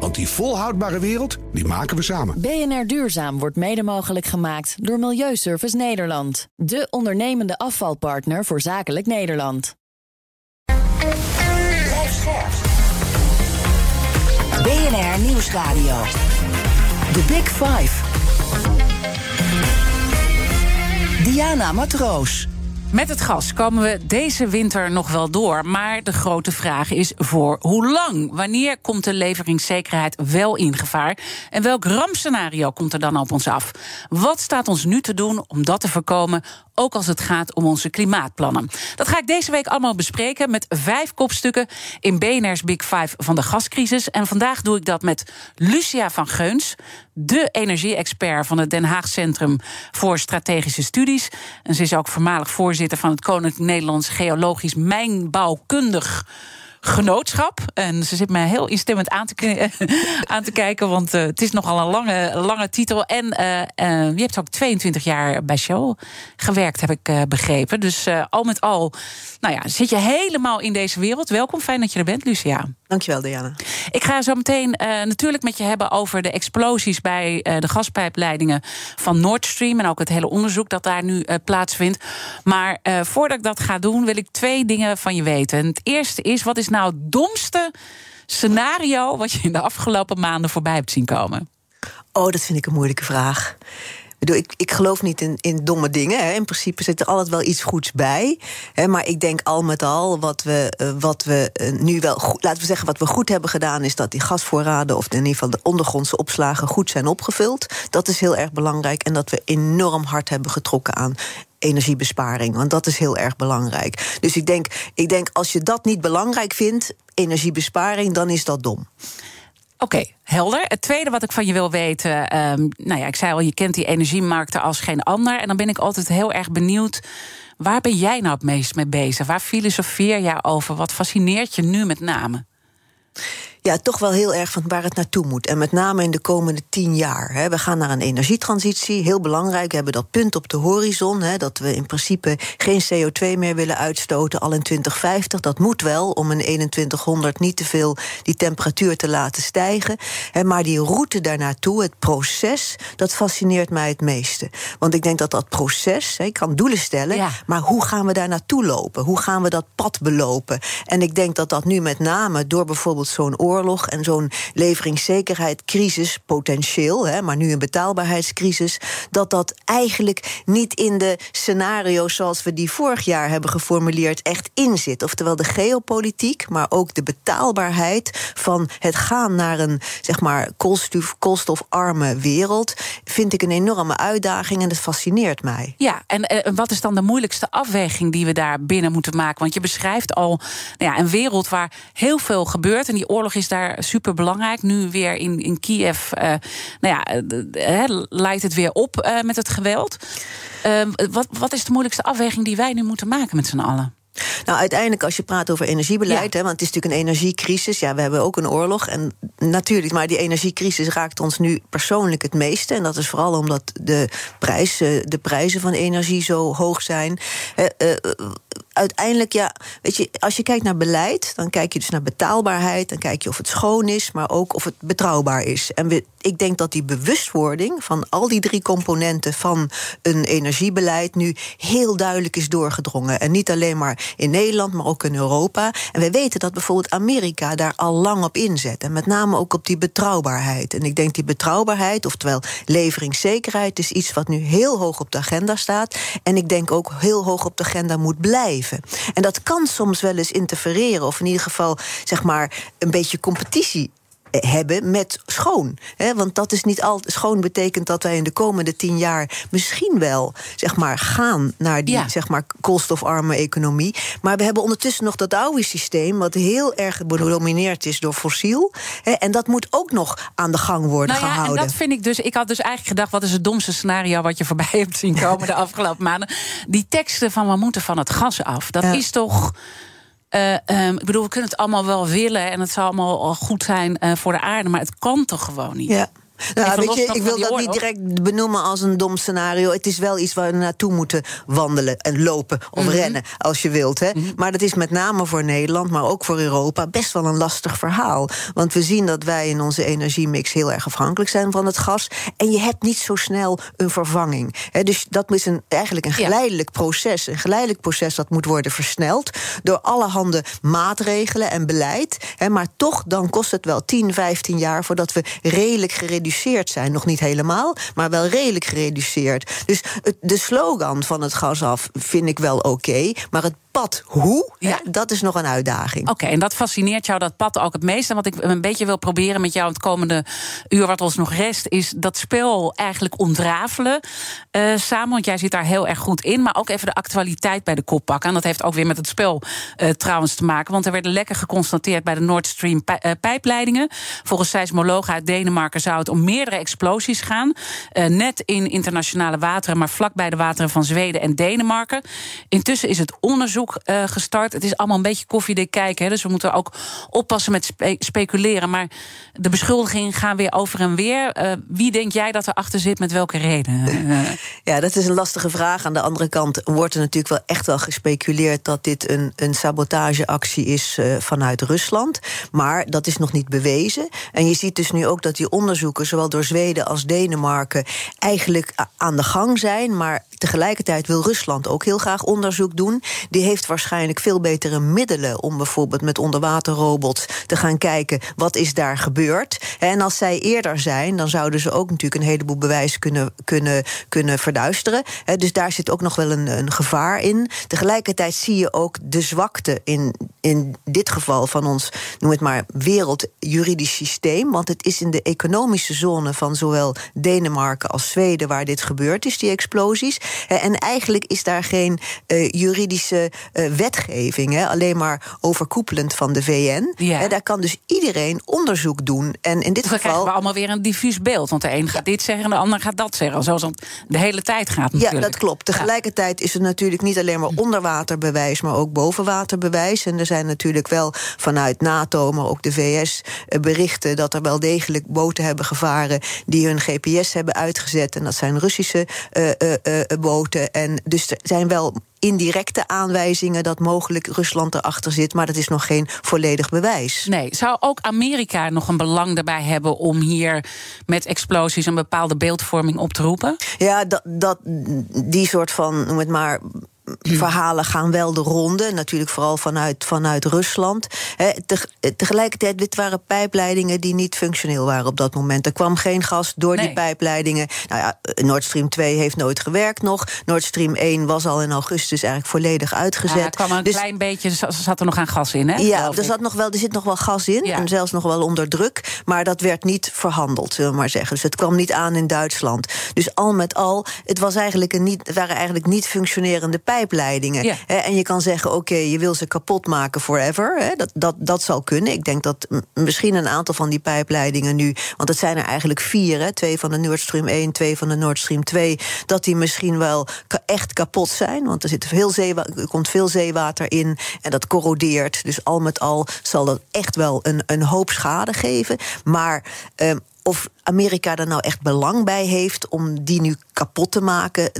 Want die volhoudbare wereld, die maken we samen. BNR Duurzaam wordt mede mogelijk gemaakt door Milieuservice Nederland. De ondernemende afvalpartner voor zakelijk Nederland. BNR Nieuwsradio. The Big Five. Diana Matroos. Met het gas komen we deze winter nog wel door. Maar de grote vraag is voor hoe lang? Wanneer komt de leveringszekerheid wel in gevaar? En welk rampscenario komt er dan op ons af? Wat staat ons nu te doen om dat te voorkomen? Ook als het gaat om onze klimaatplannen. Dat ga ik deze week allemaal bespreken met vijf kopstukken in BNR's Big Five van de gascrisis. En vandaag doe ik dat met Lucia van Geuns, de energie-expert van het Den Haag Centrum voor Strategische Studies. En ze is ook voormalig voorzitter van het Koninklijk Nederlands Geologisch Mijnbouwkundig genootschap. En ze zit mij heel instemmend aan te, aan te kijken, want uh, het is nogal een lange, lange titel. En uh, uh, je hebt ook 22 jaar bij Shell gewerkt, heb ik begrepen. Dus al met al, nou ja, zit je helemaal in deze wereld. Welkom, fijn dat je er bent, Lucia. Dankjewel, Diana. Ik ga zo meteen natuurlijk met je hebben over de explosies bij de gaspijpleidingen van Nord Stream. En ook het hele onderzoek dat daar nu plaatsvindt. Maar voordat ik dat ga doen, wil ik twee dingen van je weten. En het eerste is, wat is nou het domste scenario wat je in de afgelopen maanden voorbij hebt zien komen? Oh, dat vind ik een moeilijke vraag. Ik, ik geloof niet in, in domme dingen. Hè. In principe zit er altijd wel iets goeds bij. Hè. Maar ik denk al met al, wat we, uh, wat we uh, nu wel goed, laten we zeggen, wat we goed hebben gedaan, is dat die gasvoorraden, of in ieder geval de ondergrondse opslagen, goed zijn opgevuld. Dat is heel erg belangrijk. En dat we enorm hard hebben getrokken aan energiebesparing. Want dat is heel erg belangrijk. Dus ik denk, ik denk als je dat niet belangrijk vindt, energiebesparing, dan is dat dom. Oké, helder. Het tweede wat ik van je wil weten. Um, nou ja, ik zei al, je kent die energiemarkten als geen ander. En dan ben ik altijd heel erg benieuwd. Waar ben jij nou het meest mee bezig? Waar filosofeer jij over? Wat fascineert je nu met name? Ja, toch wel heel erg van waar het naartoe moet. En met name in de komende tien jaar. Hè. We gaan naar een energietransitie, heel belangrijk. We hebben dat punt op de horizon, hè, dat we in principe geen CO2 meer willen uitstoten al in 2050. Dat moet wel om in 2100 niet te veel die temperatuur te laten stijgen. Hè, maar die route daarnaartoe, het proces, dat fascineert mij het meeste. Want ik denk dat dat proces, hè, ik kan doelen stellen, ja. maar hoe gaan we daar naartoe lopen? Hoe gaan we dat pad belopen? En ik denk dat dat nu met name door bijvoorbeeld zo'n oorlog oorlog en zo'n leveringszekerheidscrisis, potentieel, hè, maar nu een betaalbaarheidscrisis, dat dat eigenlijk niet in de scenario's zoals we die vorig jaar hebben geformuleerd echt inzit. Oftewel de geopolitiek, maar ook de betaalbaarheid van het gaan naar een zeg maar koolstof, koolstofarme wereld, vind ik een enorme uitdaging en dat fascineert mij. Ja, en uh, wat is dan de moeilijkste afweging die we daar binnen moeten maken? Want je beschrijft al nou ja, een wereld waar heel veel gebeurt en die oorlog is is daar super belangrijk. Nu weer in, in Kiev, uh, nou ja, uh, leidt het weer op uh, met het geweld. Ehm, wat, wat is de moeilijkste afweging die wij nu moeten maken met z'n allen? Nou, uiteindelijk als je praat over energiebeleid, ja. hè, want het is natuurlijk een energiecrisis. Ja, we hebben ook een oorlog. En natuurlijk, maar die energiecrisis raakt ons nu persoonlijk het meeste. En dat is vooral omdat de, prijs, de prijzen van energie zo hoog zijn. Uh, uiteindelijk, ja, weet je, als je kijkt naar beleid, dan kijk je dus naar betaalbaarheid, dan kijk je of het schoon is, maar ook of het betrouwbaar is. En we, ik denk dat die bewustwording van al die drie componenten van een energiebeleid nu heel duidelijk is doorgedrongen. En niet alleen maar in Nederland, maar ook in Europa. En we weten dat bijvoorbeeld Amerika daar al lang op inzet. En met name ook op die betrouwbaarheid. En ik denk die betrouwbaarheid, oftewel leveringszekerheid, is iets wat nu heel hoog op de agenda staat. En ik denk ook heel hoog op de agenda moet blijven. En dat kan soms wel eens interfereren, of in ieder geval zeg maar een beetje competitie hebben met schoon. Hè? Want dat is niet al schoon betekent dat wij in de komende tien jaar misschien wel zeg maar, gaan naar die zeg maar, koolstofarme economie. Maar we hebben ondertussen nog dat oude systeem, wat heel erg gedomineerd is door fossiel. Hè? En dat moet ook nog aan de gang worden nou ja, gehouden. En dat vind ik dus. Ik had dus eigenlijk gedacht: wat is het domste scenario wat je voorbij hebt zien komen de afgelopen maanden? Die teksten van we moeten van het gas af. Dat is toch. Uh, um, ik bedoel, we kunnen het allemaal wel willen en het zal allemaal goed zijn uh, voor de aarde, maar het kan toch gewoon niet? Ja. Nou, weet je, ik wil dat niet direct benoemen als een dom scenario. Het is wel iets waar we naartoe moeten wandelen en lopen of mm -hmm. rennen, als je wilt. Hè. Mm -hmm. Maar dat is met name voor Nederland, maar ook voor Europa, best wel een lastig verhaal. Want we zien dat wij in onze energiemix heel erg afhankelijk zijn van het gas. En je hebt niet zo snel een vervanging. Hè. Dus dat is een, eigenlijk een geleidelijk ja. proces. Een geleidelijk proces dat moet worden versneld door allerhande maatregelen en beleid. Hè. Maar toch, dan kost het wel 10, 15 jaar voordat we redelijk gereduceerd zijn. Nog niet helemaal, maar wel redelijk gereduceerd. Dus het, de slogan van het gas af vind ik wel oké. maar het pad hoe, ja. dat is nog een uitdaging. Oké, en dat fascineert jou, dat pad ook het meest. En wat ik een beetje wil proberen met jou het komende uur wat ons nog rest... is dat spel eigenlijk ontrafelen uh, samen. Want jij zit daar heel erg goed in. Maar ook even de actualiteit bij de kop pakken. En dat heeft ook weer met het spel uh, trouwens te maken. Want er werden lekker geconstateerd bij de Nord Stream uh, pijpleidingen. Volgens seismologen uit Denemarken zou het om meerdere explosies gaan. net in internationale wateren, maar vlak bij de wateren van Zweden en Denemarken. Intussen is het onderzoek uh, gestart. Het is allemaal een beetje koffiedik kijken. Hè, dus we moeten ook oppassen met spe speculeren. Maar de beschuldigingen gaan weer over en weer. Uh, wie denk jij dat er achter zit, met welke reden? ja, dat is een lastige vraag. Aan de andere kant wordt er natuurlijk wel echt wel gespeculeerd... dat dit een, een sabotageactie is uh, vanuit Rusland. Maar dat is nog niet bewezen. En je ziet dus nu ook dat die onderzoeken... zowel door Zweden als Denemarken eigenlijk aan de gang zijn... maar tegelijkertijd wil Rusland ook heel graag onderzoek doen. Die heeft waarschijnlijk veel betere middelen om bijvoorbeeld met onderwaterrobots te gaan kijken wat is daar gebeurd. En als zij eerder zijn, dan zouden ze ook natuurlijk een heleboel bewijs kunnen, kunnen, kunnen verduisteren. Dus daar zit ook nog wel een, een gevaar in. Tegelijkertijd zie je ook de zwakte in, in dit geval van ons, noem het maar, wereldjuridisch systeem. Want het is in de economische zone van zowel Denemarken als Zweden waar dit gebeurd is, die explosies. En eigenlijk is daar geen uh, juridische uh, wetgeving, hè, alleen maar overkoepelend van de VN. Ja. Daar kan dus iedereen onderzoek doen. En in dit dus geval. krijgen we allemaal weer een diffuus beeld. Want de een gaat dit zeggen en de ander gaat dat zeggen. Zoals het de hele tijd gaat. Natuurlijk. Ja, dat klopt. Tegelijkertijd is het natuurlijk niet alleen maar onderwaterbewijs, maar ook bovenwaterbewijs. En er zijn natuurlijk wel vanuit NATO, maar ook de VS, eh, berichten dat er wel degelijk boten hebben gevaren die hun GPS hebben uitgezet. En dat zijn Russische uh, uh, boten. En dus er zijn wel indirecte aanwijzingen dat mogelijk Rusland erachter zit, maar dat is nog geen volledig bewijs. Nee, zou ook Amerika nog een belang daarbij hebben om hier met explosies een bepaalde beeldvorming op te roepen? Ja, dat, dat die soort van, noem het maar verhalen gaan wel de ronde. Natuurlijk vooral vanuit, vanuit Rusland. tegelijkertijd, dit waren pijpleidingen die niet functioneel waren op dat moment. Er kwam geen gas door nee. die pijpleidingen. Nou ja, Nord Stream 2 heeft nooit gewerkt nog. Nord Stream 1 was al in augustus eigenlijk volledig uitgezet. Ja, er kwam een dus, klein beetje, zat er nog aan gas in, hè? Ja, er, zat nog wel, er zit nog wel gas in. Ja. En zelfs nog wel onder druk. Maar dat werd niet verhandeld, zullen we maar zeggen. Dus het kwam niet aan in Duitsland. Dus al met al, het, was eigenlijk een niet, het waren eigenlijk niet functionerende pijpleidingen pijpleidingen. Ja. En je kan zeggen, oké, je wil ze kapot maken forever. Dat, dat, dat zal kunnen. Ik denk dat misschien een aantal van die pijpleidingen nu... want het zijn er eigenlijk vier, hè, twee van de Nord Stream 1... twee van de Nord Stream 2, dat die misschien wel echt kapot zijn. Want er, zit veel zeewater, er komt veel zeewater in en dat corrodeert. Dus al met al zal dat echt wel een, een hoop schade geven. Maar... Um, of Amerika er nou echt belang bij heeft om die nu kapot te maken,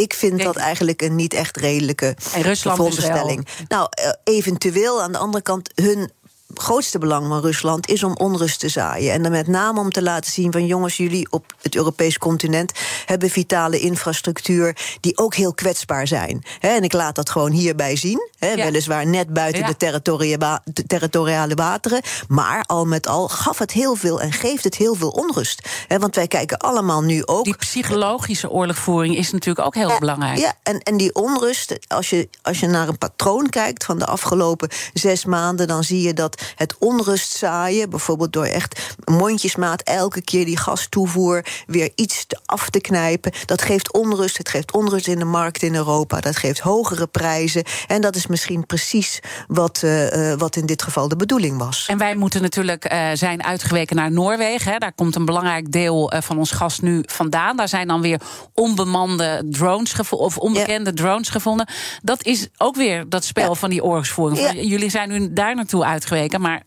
ik, vind dat eigenlijk een niet echt redelijke veronderstelling. Nou, eh, eventueel aan de andere kant, hun grootste belang van Rusland is om onrust te zaaien. En dan met name om te laten zien van jongens, jullie op het Europees continent hebben vitale infrastructuur die ook heel kwetsbaar zijn. en ik laat dat gewoon hierbij zien. Hè, Weliswaar net buiten de, territoria de, territoriale wateren. Maar al met al gaf het heel veel en geeft het heel veel onrust. Hè, want wij kijken allemaal nu ook. Die psychologische oorlogvoering is natuurlijk ook heel belangrijk. Ja, en, en die onrust, als je, als je naar een patroon kijkt van de afgelopen zes maanden, dan zie je dat het onrust zaaien, bijvoorbeeld door echt mondjesmaat elke keer die gastoevoer weer iets af te knijpen, dat geeft onrust. Het geeft onrust in de markt in Europa. Dat geeft hogere prijzen. En dat is misschien precies wat, uh, wat in dit geval de bedoeling was. En wij moeten natuurlijk uh, zijn uitgeweken naar Noorwegen. Hè. Daar komt een belangrijk deel van ons gas nu vandaan. Daar zijn dan weer onbemande drones gevonden, of onbekende drones gevonden. Dat is ook weer dat spel van die oorlogsvoering. Ja. Jullie zijn nu daar naartoe uitgeweken, maar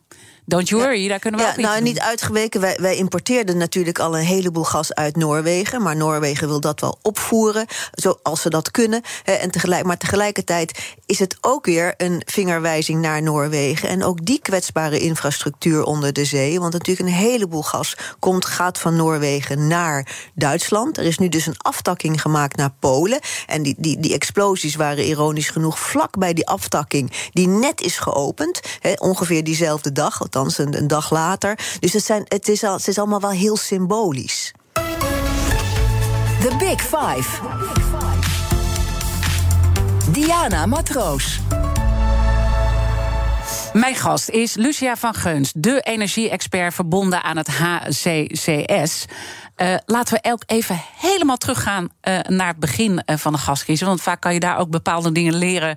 Don't you worry, daar kunnen we ja, ook Nou, niet uitgeweken. Wij, wij, importeerden natuurlijk al een heleboel gas uit Noorwegen. Maar Noorwegen wil dat wel opvoeren, zoals ze dat kunnen. En tegelijk, maar tegelijkertijd is het ook weer een vingerwijzing naar Noorwegen. En ook die kwetsbare infrastructuur onder de zee. Want natuurlijk een heleboel gas komt, gaat van Noorwegen naar Duitsland. Er is nu dus een aftakking gemaakt naar Polen. En die, die, die explosies waren ironisch genoeg vlak bij die aftakking... die net is geopend, ongeveer diezelfde dag althans een, een dag later. Dus het, zijn, het, is al, het is allemaal wel heel symbolisch. The Big Five. Diana Matroos. Mijn gast is Lucia van Geuns, de energie-expert verbonden aan het HCCS. Uh, laten we ook even helemaal teruggaan uh, naar het begin uh, van de gascrisis. Want vaak kan je daar ook bepaalde dingen leren.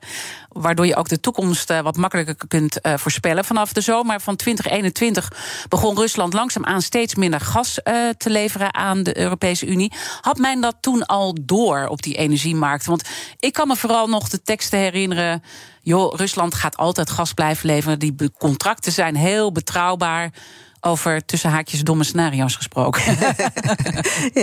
Waardoor je ook de toekomst wat makkelijker kunt voorspellen. Vanaf de zomer van 2021 begon Rusland langzaamaan steeds minder gas te leveren aan de Europese Unie. Had men dat toen al door op die energiemarkt? Want ik kan me vooral nog de teksten herinneren. Joh, Rusland gaat altijd gas blijven leveren. Die contracten zijn heel betrouwbaar over tussen haakjes domme scenario's gesproken.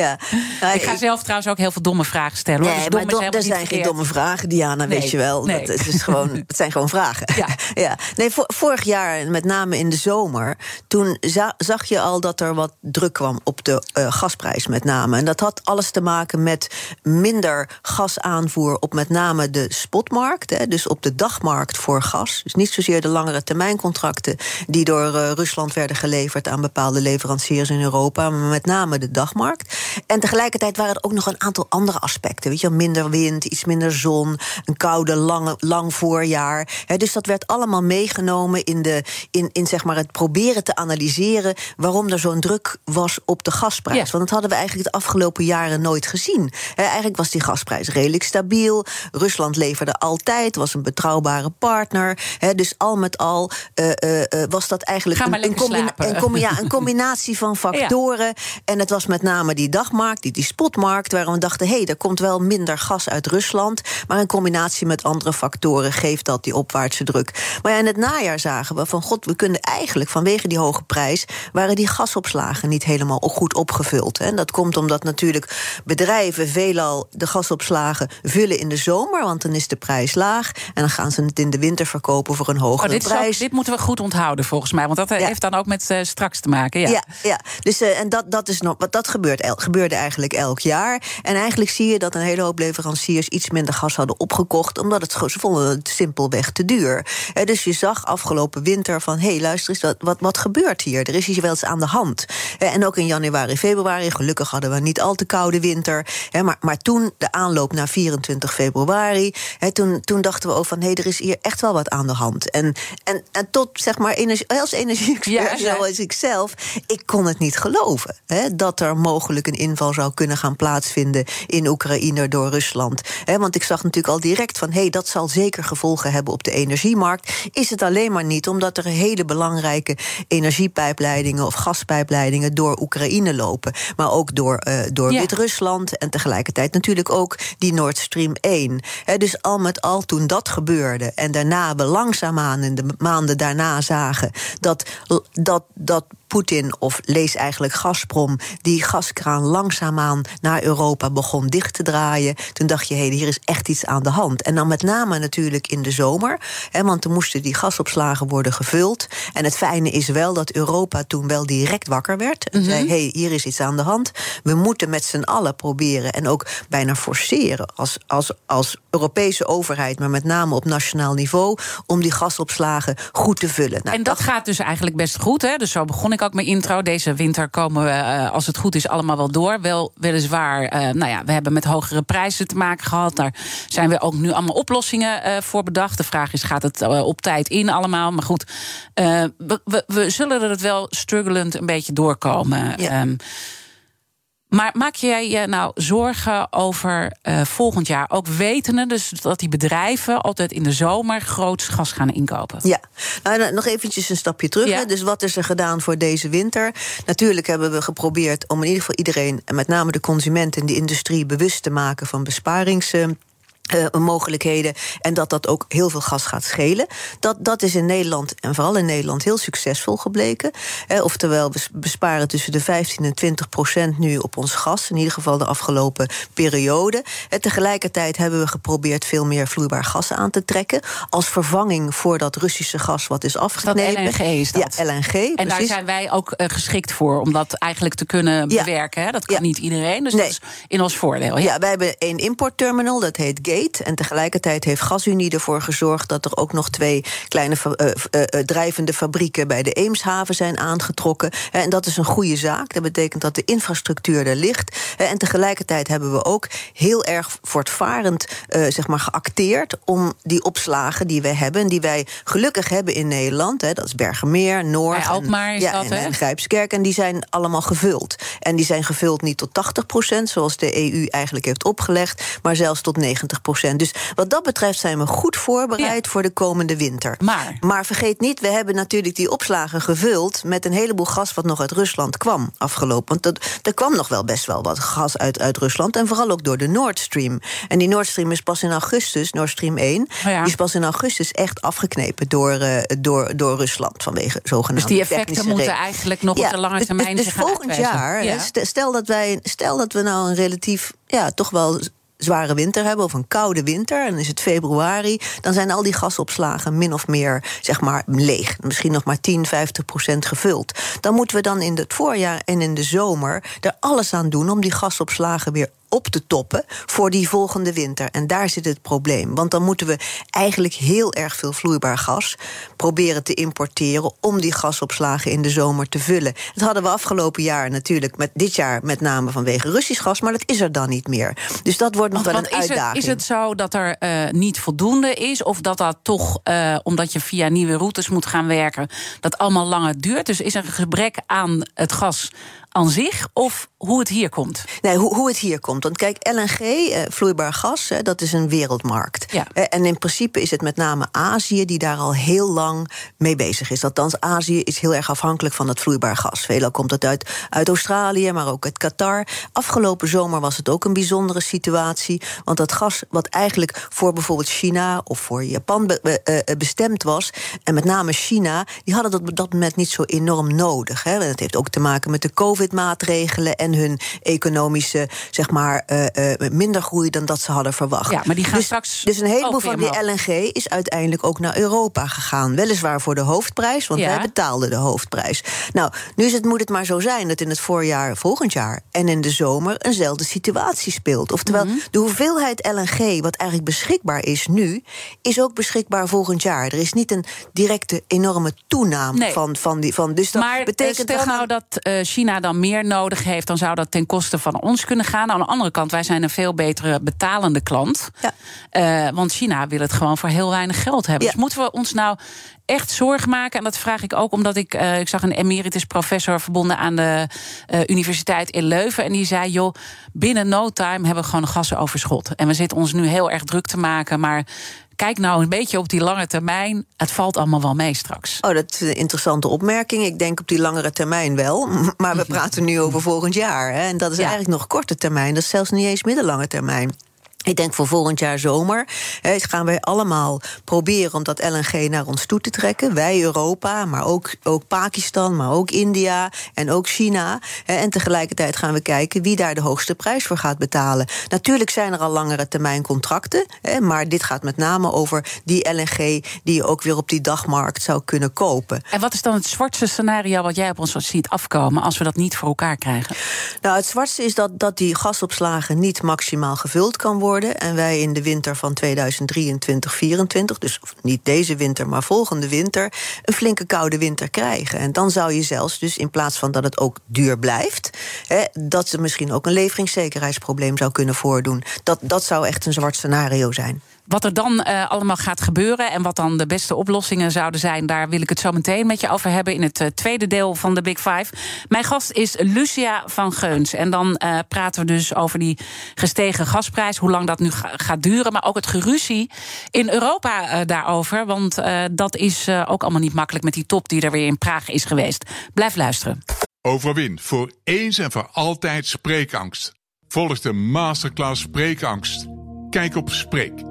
ja. Nou, ik ga zelf trouwens ook heel veel domme vragen stellen. Nee, dus maar er zijn geen domme vragen, Diana, weet je wel. Nee. Dat, het, is gewoon, het zijn gewoon vragen. Ja. ja. Nee, vorig jaar, met name in de zomer, toen zag je al dat er wat druk kwam op de uh, gasprijs, met name. En dat had alles te maken met minder gasaanvoer op met name de spotmarkt. Hè, dus op de dagmarkt voor gas. Dus niet zozeer de langere termijncontracten die door uh, Rusland werden geleverd aan bepaalde leveranciers in Europa, maar met name de dagmarkt. En tegelijkertijd waren er ook nog een aantal andere aspecten. Weet je, minder wind, iets minder zon, een koude, lange, lang voorjaar. dus dat werd allemaal meegenomen in, de, in, in zeg maar het proberen te analyseren waarom er zo'n druk was op de gasprijs. Want dat hadden we eigenlijk de afgelopen jaren nooit gezien. eigenlijk was die gasprijs redelijk stabiel. Rusland leverde altijd, was een betrouwbare partner. dus al met al uh, uh, was dat eigenlijk een, een, een, ja, een combinatie van factoren. En het was met name die dagmarkt, die, die spotmarkt, waarom we dachten: hé, hey, er komt wel minder gas uit Rusland. Maar in combinatie met andere factoren geeft dat die opwaartse druk. Maar ja, in het najaar zagen we van god, we kunnen eigenlijk vanwege die hoge prijs, waren die gasopslagen niet helemaal goed opgevuld. En dat komt omdat natuurlijk bedrijven veelal de gasopslagen vullen in de zomer, want dan is de prijs laag. En dan gaan ze het in de winter verkopen voor een hogere oh, dit prijs. Ook, dit moeten we goed onthouden volgens mij. Want dat heeft dan ook met uh, straks te maken. Ja, ja. ja. Dus, uh, en dat, dat, is nog, wat dat gebeurt, el, gebeurde eigenlijk elk jaar. En eigenlijk zie je dat een hele hoop leveranciers iets minder gas hadden opgekocht, omdat het, ze vonden het simpelweg te duur. Uh, dus je zag afgelopen winter van: hé, hey, luister eens, wat, wat, wat gebeurt hier? Er is hier wel eens aan de hand. Uh, en ook in januari, februari, gelukkig hadden we niet al te koude winter. maar, maar toen, de aanloop naar 24 februari, toen, toen dachten we ook van: hé, hey, er is hier echt wel wat aan de hand. En, en, en tot zeg maar energie, als energie-expert, ja, ja. Ik zelf, ik kon het niet geloven. Hè, dat er mogelijk een inval zou kunnen gaan plaatsvinden in Oekraïne door Rusland. Hè, want ik zag natuurlijk al direct van: hé, hey, dat zal zeker gevolgen hebben op de energiemarkt. Is het alleen maar niet omdat er hele belangrijke energiepijpleidingen of gaspijpleidingen door Oekraïne lopen, maar ook door, uh, door ja. Wit-Rusland en tegelijkertijd natuurlijk ook die Nord Stream 1. Hè, dus al met al toen dat gebeurde en daarna we langzaamaan in de maanden daarna zagen dat, dat, dat Poetin of lees eigenlijk Gazprom die gaskraan langzaamaan naar Europa begon dicht te draaien. Toen dacht je, hé, hey, hier is echt iets aan de hand. En dan met name natuurlijk in de zomer, hè, want toen moesten die gasopslagen worden gevuld. En het fijne is wel dat Europa toen wel direct wakker werd en zei: hé, hey, hier is iets aan de hand. We moeten met z'n allen proberen en ook bijna forceren als, als, als Europese overheid, maar met name op nationaal niveau, om die gasopslagen goed te vullen. Nou, en dat, gaat dus eigenlijk best goed. Hè? Dus zo begon ik ook mijn intro. Deze winter komen we, uh, als het goed is, allemaal wel door. Wel, weliswaar, uh, nou ja, we hebben met hogere prijzen te maken gehad. Daar zijn we ook nu allemaal oplossingen uh, voor bedacht. De vraag is, gaat het op tijd in allemaal? Maar goed, we, we, we, zullen er het wel strugglend een beetje doorkomen. Ja. Um, maar maak jij je nou zorgen over uh, volgend jaar? Ook wetende dus dat die bedrijven altijd in de zomer groots gas gaan inkopen. Ja, nou, nog eventjes een stapje terug. Ja. Dus wat is er gedaan voor deze winter? Natuurlijk hebben we geprobeerd om in ieder geval iedereen... en met name de consument en de industrie bewust te maken van besparings... Uh, mogelijkheden. En dat dat ook heel veel gas gaat schelen. Dat, dat is in Nederland, en vooral in Nederland, heel succesvol gebleken. Eh, oftewel, we besparen tussen de 15 en 20 procent nu op ons gas. In ieder geval de afgelopen periode. En tegelijkertijd hebben we geprobeerd veel meer vloeibaar gas aan te trekken. Als vervanging voor dat Russische gas wat is afgeknepen. Dat LNG is dat. Ja, LNG. En precies. daar zijn wij ook uh, geschikt voor om dat eigenlijk te kunnen ja. bewerken. Hè? Dat kan ja. niet iedereen. Dus nee. dat is in ons voordeel. Ja, wij hebben één importterminal, dat heet Gate. En tegelijkertijd heeft GasUnie ervoor gezorgd dat er ook nog twee kleine uh, uh, uh, drijvende fabrieken bij de Eemshaven zijn aangetrokken. En dat is een goede zaak. Dat betekent dat de infrastructuur er ligt. En tegelijkertijd hebben we ook heel erg voortvarend zeg maar geacteerd om die opslagen die we hebben, en die wij gelukkig hebben in Nederland, hè, dat is Bergenmeer, Noord, ja, Alkmaar is ja, dat, en, en Grijpskerk, en die zijn allemaal gevuld. En die zijn gevuld niet tot 80 procent, zoals de EU eigenlijk heeft opgelegd, maar zelfs tot 90 procent. Dus wat dat betreft zijn we goed voorbereid ja. voor de komende winter. Maar. maar vergeet niet, we hebben natuurlijk die opslagen gevuld met een heleboel gas wat nog uit Rusland kwam afgelopen. Want dat, er kwam nog wel best wel wat gas uit, uit Rusland. En vooral ook door de Nord Stream. En die Nord Stream is pas in augustus, Nord Stream 1, oh ja. die is pas in augustus echt afgeknepen door, uh, door, door Rusland vanwege zogenaamde Dus die effecten moeten eigenlijk nog ja, op de lange termijn dus, dus volgend jaar, ja. stel, dat wij, stel dat we nou een relatief, ja, toch wel zware winter hebben of een koude winter en is het februari, dan zijn al die gasopslagen min of meer zeg maar leeg. Misschien nog maar 10, 50 procent gevuld. Dan moeten we dan in het voorjaar en in de zomer er alles aan doen om die gasopslagen weer op te toppen voor die volgende winter. En daar zit het probleem. Want dan moeten we eigenlijk heel erg veel vloeibaar gas proberen te importeren om die gasopslagen in de zomer te vullen. Dat hadden we afgelopen jaar natuurlijk, met dit jaar met name vanwege Russisch gas, maar dat is er dan niet meer. Dus dat wordt nog Want, wel een is uitdaging. Het, is het zo dat er uh, niet voldoende is, of dat dat toch, uh, omdat je via nieuwe routes moet gaan werken, dat allemaal langer duurt? Dus is er een gebrek aan het gas aan zich of hoe het hier komt? Nee, hoe, hoe het hier komt. Want kijk, LNG, eh, vloeibaar gas, dat is een wereldmarkt. Ja. Eh, en in principe is het met name Azië die daar al heel lang mee bezig is. Althans, Azië is heel erg afhankelijk van dat vloeibaar gas. Veelal komt het uit, uit Australië, maar ook uit Qatar. Afgelopen zomer was het ook een bijzondere situatie. Want dat gas, wat eigenlijk voor bijvoorbeeld China of voor Japan be, uh, bestemd was, en met name China, die hadden dat op dat moment niet zo enorm nodig. Hè. En dat heeft ook te maken met de COVID COVID-maatregelen en hun economische, zeg maar, uh, uh, minder groei dan dat ze hadden verwacht. Ja, maar die gaan dus, straks. Dus een heleboel van die LNG is uiteindelijk ook naar Europa gegaan. Weliswaar voor de hoofdprijs, want ja. wij betaalden de hoofdprijs. Nou, nu is het, moet het maar zo zijn dat in het voorjaar volgend jaar en in de zomer eenzelfde situatie speelt. Oftewel, mm -hmm. de hoeveelheid LNG wat eigenlijk beschikbaar is nu, is ook beschikbaar volgend jaar. Er is niet een directe enorme toename nee. van, van die. Van, dus dat maar betekent stel gaan... nou dat China dan meer nodig heeft, dan zou dat ten koste van ons kunnen gaan. Aan de andere kant, wij zijn een veel betere betalende klant. Ja. Uh, want China wil het gewoon voor heel weinig geld hebben. Ja. Dus moeten we ons nou echt zorgen maken. En dat vraag ik ook omdat ik, uh, ik zag een emeritus professor verbonden aan de uh, Universiteit in Leuven. En die zei: joh, binnen no time hebben we gewoon een gassenoverschot. En we zitten ons nu heel erg druk te maken. Maar kijk nou een beetje op die lange termijn. Het valt allemaal wel mee straks. Oh, dat is een interessante opmerking. Ik denk op die langere termijn wel. Maar we praten nu over volgend jaar. Hè? En dat is Ja. eigenlijk nog korte termijn. Dat is zelfs niet eens middellange termijn. Ik denk voor volgend jaar zomer hè, gaan wij allemaal proberen om dat LNG naar ons toe te trekken. Wij Europa, maar ook, ook Pakistan, maar ook India en ook China. Hè, en tegelijkertijd gaan we kijken wie daar de hoogste prijs voor gaat betalen. Natuurlijk zijn er al langere termijn contracten, hè, maar dit gaat met name over die LNG die je ook weer op die dagmarkt zou kunnen kopen. En wat is dan het zwartste scenario wat jij op ons ziet afkomen als we dat niet voor elkaar krijgen? Nou, het zwartste is dat, dat die gasopslagen niet maximaal gevuld kan worden en wij in de winter van 2023, 2024, dus niet deze winter, maar volgende winter, een flinke koude winter krijgen. En dan zou je zelfs, dus in plaats van dat het ook duur blijft, hè, dat ze misschien ook een leveringszekerheidsprobleem zou kunnen voordoen. Dat, dat zou echt een zwart scenario zijn. Wat er dan uh, allemaal gaat gebeuren en wat dan de beste oplossingen zouden zijn, daar wil ik het zo meteen met je over hebben in het uh, tweede deel van de Big Five. Mijn gast is Lucia van Geuns. En dan uh, praten we dus over die gestegen gasprijs, hoe lang dat nu ga gaat duren, maar ook het geruzie in Europa daarover. Want dat is ook allemaal niet makkelijk met die top die er weer in Praag is geweest. Blijf luisteren. Overwin voor eens en voor altijd spreekangst. Volg de masterclass Spreekangst. Kijk op Spreek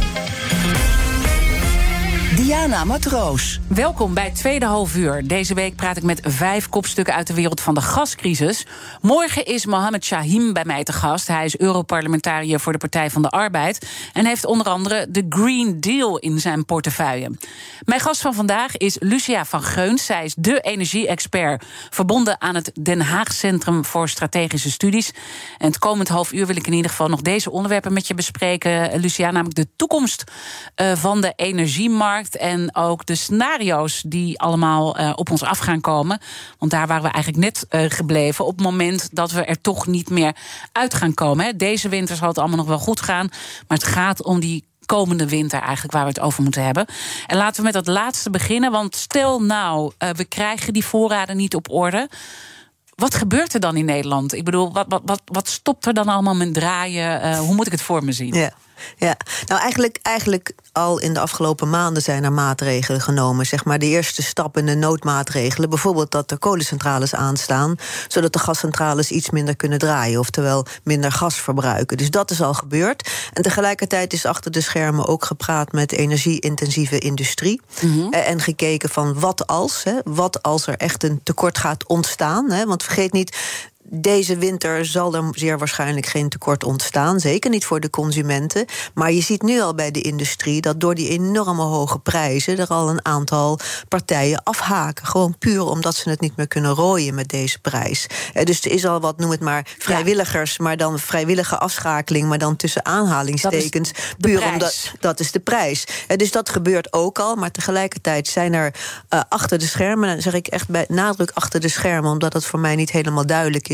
Diana Matroos. Welkom bij tweede half uur. Deze week praat ik met vijf kopstukken uit de wereld van de gascrisis. Morgen is Mohamed Shahim bij mij te gast. Hij is Europarlementariër voor de Partij van de Arbeid. En heeft onder andere de Green Deal in zijn portefeuille. Mijn gast van vandaag is Lucia van Geuns. Zij is de energie-expert. Verbonden aan het Den Haag Centrum voor Strategische Studies. En het komend half uur wil ik in ieder geval nog deze onderwerpen met je bespreken, Lucia. Namelijk de toekomst uh, van de energiemarkt en ook de scenario's die allemaal uh, op ons af gaan komen. Want daar waren we eigenlijk net uh, gebleven op het moment dat we er toch niet meer uit gaan komen. Hè. Deze winter zal het allemaal nog wel goed gaan, maar het gaat om die komende winter eigenlijk waar we het over moeten hebben. En laten we met dat laatste beginnen, want stel nou, uh, we krijgen die voorraden niet op orde. Wat gebeurt er dan in Nederland? Ik bedoel, wat, wat, wat, wat stopt er dan allemaal met draaien? Hoe moet ik het voor me zien? Ja. Ja, nou eigenlijk, eigenlijk al in de afgelopen maanden zijn er maatregelen genomen. Zeg maar de eerste stap in de noodmaatregelen. Bijvoorbeeld dat er kolencentrales aanstaan, zodat de gascentrales iets minder kunnen draaien, oftewel minder gas verbruiken. Dus dat is al gebeurd. En tegelijkertijd is achter de schermen ook gepraat met energie-intensieve industrie. Mm -hmm. En gekeken van wat als, hè, wat als er echt een tekort gaat ontstaan. Hè, want vergeet niet, deze winter zal er zeer waarschijnlijk geen tekort ontstaan. Zeker niet voor de consumenten. Maar je ziet nu al bij de industrie dat door die enorme hoge prijzen er al een aantal partijen afhaken. Gewoon puur omdat ze het niet meer kunnen rooien met deze prijs. Dus er is al wat, noem het maar, vrijwilligers, maar dan vrijwillige afschakeling, maar dan tussen aanhalingstekens. Puur omdat dat is de prijs. Dus dat gebeurt ook al. Maar tegelijkertijd zijn er uh, achter de schermen, dan zeg ik echt bij nadruk achter de schermen, omdat het voor mij niet helemaal duidelijk is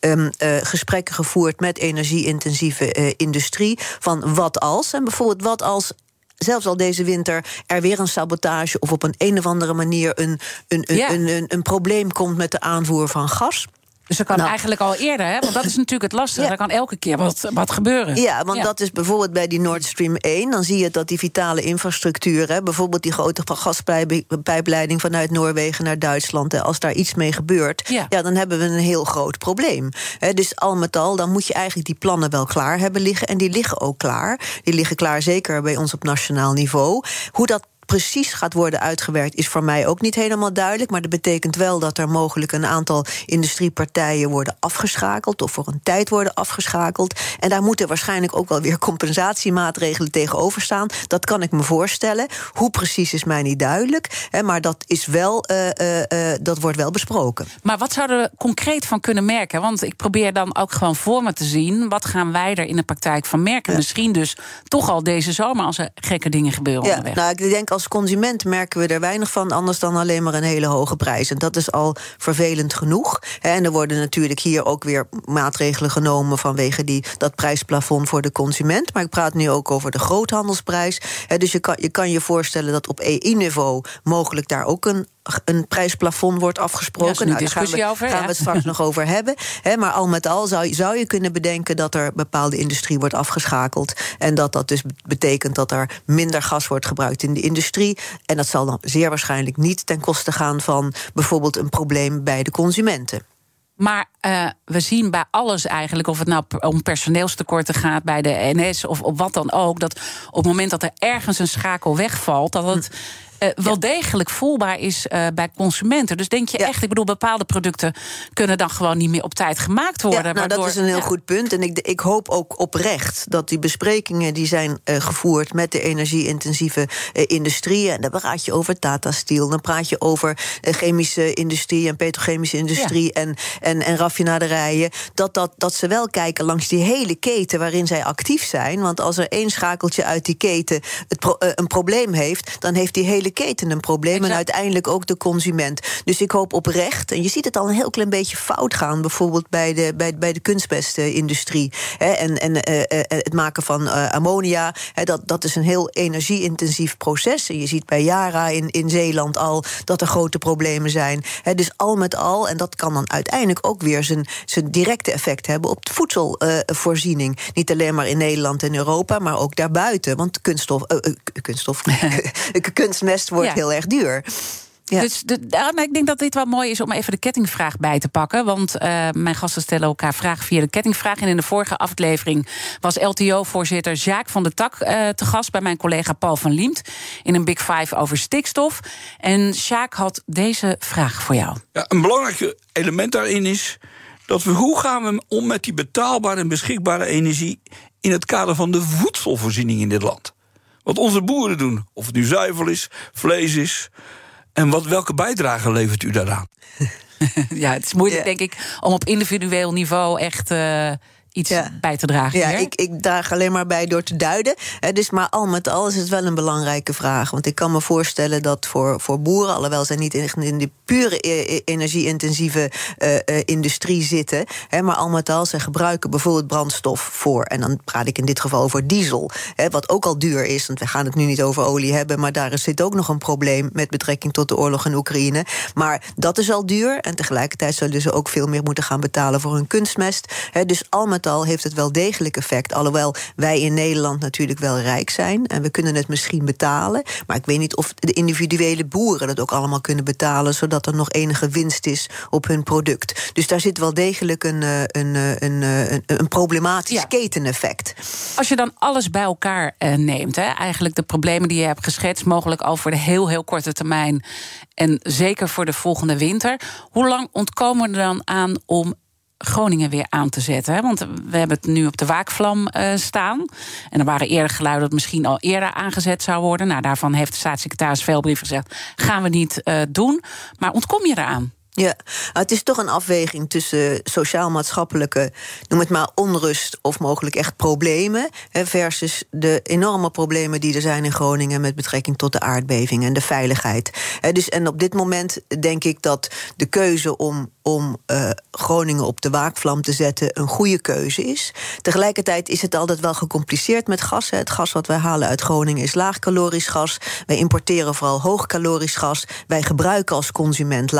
um, uh, gesprekken gevoerd met energie-intensieve uh, industrie. Van wat als? En bijvoorbeeld wat als zelfs al deze winter er weer een sabotage of op een een of andere manier een, een, een, ja. een, een, een probleem komt met de aanvoer van gas. Dus dat kan nou. eigenlijk al eerder, hè? want dat is natuurlijk het lastige. Ja. Er kan elke keer wat, wat gebeuren. Ja, want ja. dat is bijvoorbeeld bij die Nord Stream 1. Dan zie je dat die vitale infrastructuur, hè, bijvoorbeeld die grote gaspijpleiding vanuit Noorwegen naar Duitsland, hè, als daar iets mee gebeurt, ja. ja. dan hebben we een heel groot probleem. Hè, dus al met al, dan moet je eigenlijk die plannen wel klaar hebben liggen. En die liggen ook klaar. Die liggen klaar zeker bij ons op nationaal niveau. Hoe dat precies gaat worden uitgewerkt, is voor mij ook niet helemaal duidelijk. Maar dat betekent wel dat er mogelijk een aantal industriepartijen worden afgeschakeld. of voor een tijd worden afgeschakeld. En daar moeten waarschijnlijk ook wel weer compensatiemaatregelen tegenover staan. Dat kan ik me voorstellen. Hoe precies is mij niet duidelijk. Hè, maar dat, is wel, uh, uh, uh, dat wordt wel besproken. Maar wat zouden we concreet van kunnen merken? Want ik probeer dan ook gewoon voor me te zien. wat gaan wij er in de praktijk van merken? Ja. Misschien dus toch al deze zomer als er gekke dingen gebeuren ja, onderweg. Nou, ik denk als als consument merken we er weinig van, anders dan alleen maar een hele hoge prijs. En dat is al vervelend genoeg. En er worden natuurlijk hier ook weer maatregelen genomen vanwege die, dat prijsplafond voor de consument. Maar ik praat nu ook over de groothandelsprijs. Dus je kan je, voorstellen dat op EU-niveau mogelijk daar ook een een prijsplafond wordt afgesproken. Nou, daar gaan we, over, gaan ja. we het straks nog over hebben. He, maar al met al zou, zou je kunnen bedenken dat er bepaalde industrie wordt afgeschakeld. En dat dat dus betekent dat er minder gas wordt gebruikt in de industrie. En dat zal dan zeer waarschijnlijk niet ten koste gaan van bijvoorbeeld een probleem bij de consumenten. Maar uh, we zien bij alles eigenlijk, of het nou om personeelstekorten gaat bij de NS of op wat dan ook, dat op het moment dat er ergens een schakel wegvalt, dat het. Uh, wel ja. degelijk voelbaar is uh, bij consumenten. Dus denk je ja. echt, ik bedoel, bepaalde producten kunnen dan gewoon niet meer op tijd gemaakt worden. Ja, nou, waardoor, dat is een heel goed punt. En ik, ik, hoop ook oprecht dat die besprekingen die zijn uh, gevoerd met de energie-intensieve industrie. En dan praat je over Tata Steel, dan praat je over chemische industrie en petrochemische industrie en, en, en raffinaderijen. Dat, dat, dat ze wel kijken langs die hele keten waarin zij actief zijn. Want als er één schakeltje uit die keten het pro een probleem heeft, dan heeft die hele keten een probleem exact. en uiteindelijk ook de consument. Dus ik hoop oprecht, en je ziet het al een heel klein beetje fout gaan, bijvoorbeeld bij de, bij, bij de kunstmestindustrie. Hè, en en uh, uh, het maken van uh, ammonia, hè, dat, dat is een heel energie-intensief proces. En je ziet bij Yara in, in Zeeland al dat er grote problemen zijn. Hè, dus al met al, en dat kan dan uiteindelijk ook weer zijn, zijn directe effect hebben op de voedselvoorziening. Niet alleen maar in Nederland en Europa, maar ook daarbuiten. Want kunststof, kunststof kunstmest wordt ja. heel erg duur. Ja. Dus de, nou, ik denk dat dit wel mooi is om even de kettingvraag bij te pakken. Want uh, mijn gasten stellen elkaar vragen via de kettingvraag. En in de vorige aflevering was LTO-voorzitter Jacques van der Tak uh, te gast bij mijn collega Paul van Liemt. In een Big Five over stikstof. En Jacques had deze vraag voor jou. Ja, een belangrijk element daarin is dat we hoe gaan we om met die betaalbare en beschikbare energie in het kader van de voedselvoorziening in dit land. Wat onze boeren doen. Of het nu zuivel is, vlees is. En wat, welke bijdrage levert u daaraan? ja, het is moeilijk, ja. denk ik, om op individueel niveau echt. Uh, iets ja. bij te dragen. Ja, ik, ik draag alleen maar bij door te duiden. He, dus maar al met al is het wel een belangrijke vraag. Want ik kan me voorstellen dat voor, voor boeren, alhoewel zij niet in, in de pure energie-intensieve uh, uh, industrie zitten, he, maar al met al, zij gebruiken bijvoorbeeld brandstof voor. En dan praat ik in dit geval over diesel, he, wat ook al duur is. Want we gaan het nu niet over olie hebben, maar daar zit ook nog een probleem met betrekking tot de oorlog in Oekraïne. Maar dat is al duur. En tegelijkertijd zullen ze ook veel meer moeten gaan betalen voor hun kunstmest. dus al met al heeft het wel degelijk effect. Alhoewel wij in Nederland natuurlijk wel rijk zijn en we kunnen het misschien betalen. Maar ik weet niet of de individuele boeren dat ook allemaal kunnen betalen, zodat er nog enige winst is op hun product. Dus daar zit wel degelijk een, een, een, een, een problematisch ja. keteneffect. Als je dan alles bij elkaar neemt, hè, eigenlijk de problemen die je hebt geschetst, mogelijk al voor de heel, heel korte termijn en zeker voor de volgende winter. Hoe lang ontkomen we er dan aan om Groningen weer aan te zetten. Hè? Want we hebben het nu op de waakvlam uh, staan. En er waren eerder geluiden dat misschien al eerder aangezet zou worden. Nou, daarvan heeft de staatssecretaris Veelbrief gezegd... gaan we niet uh, doen. Maar ontkom je eraan? Ja, het is toch een afweging tussen sociaal-maatschappelijke, noem het maar onrust of mogelijk echt problemen, versus de enorme problemen die er zijn in Groningen met betrekking tot de aardbeving en de veiligheid. Dus, en op dit moment denk ik dat de keuze om, om uh, Groningen op de waakvlam te zetten een goede keuze is. Tegelijkertijd is het altijd wel gecompliceerd met gas. Het gas wat wij halen uit Groningen is laagcalorisch gas. Wij importeren vooral hoogcalorisch gas. Wij gebruiken als consument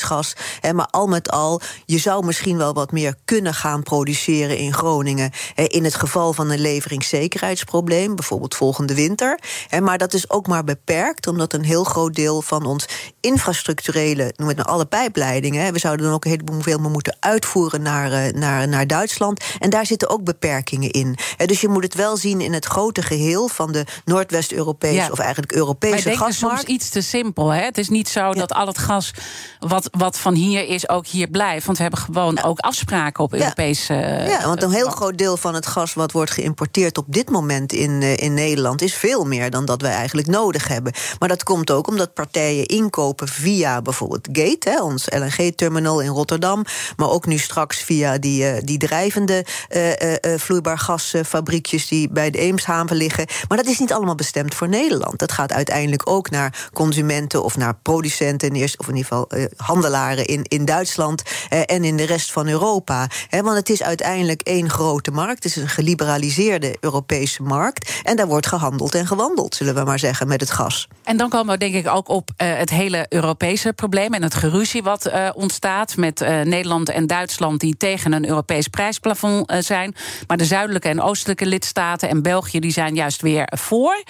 gas. Maar al met al, je zou misschien wel wat meer kunnen gaan produceren in Groningen. In het geval van een leveringszekerheidsprobleem, bijvoorbeeld volgende winter. Maar dat is ook maar beperkt, omdat een heel groot deel van ons infrastructurele, noem het nou alle pijpleidingen. We zouden dan ook een heleboel veel meer moeten uitvoeren naar, naar, naar Duitsland. En daar zitten ook beperkingen in. Dus je moet het wel zien in het grote geheel van de Noordwest-Europese, ja. of eigenlijk Europese maar gasmarkt. soms iets te simpel. Hè? Het is niet zo ja. dat al het gas wat wat, wat van hier is ook hier blijft. Want we hebben gewoon ook afspraken op Europese. ja, want een heel groot deel van het gas wat wordt geïmporteerd op dit moment in, in Nederland is veel meer dan dat wij eigenlijk nodig hebben. Maar dat komt ook omdat partijen inkopen via bijvoorbeeld Gate, hè, ons LNG-terminal in Rotterdam. Maar ook nu straks via die, die drijvende vloeibaar gasfabriekjes die bij de Eemshaven liggen. Maar dat is niet allemaal bestemd voor Nederland. Dat gaat uiteindelijk ook naar consumenten of naar producenten, of in ieder geval uh, handelaren in, in Duitsland uh, en in de rest van Europa. He, want het is uiteindelijk één grote markt. Het is een geliberaliseerde Europese markt. En daar wordt gehandeld en gewandeld, zullen we maar zeggen, met het gas. En dan komen we denk ik ook op uh, het hele Europese probleem en het geruzie wat ontstaat met Nederland en Duitsland die tegen een Europees prijsplafond zijn. Maar de zuidelijke en oostelijke lidstaten en België die zijn juist weer voor.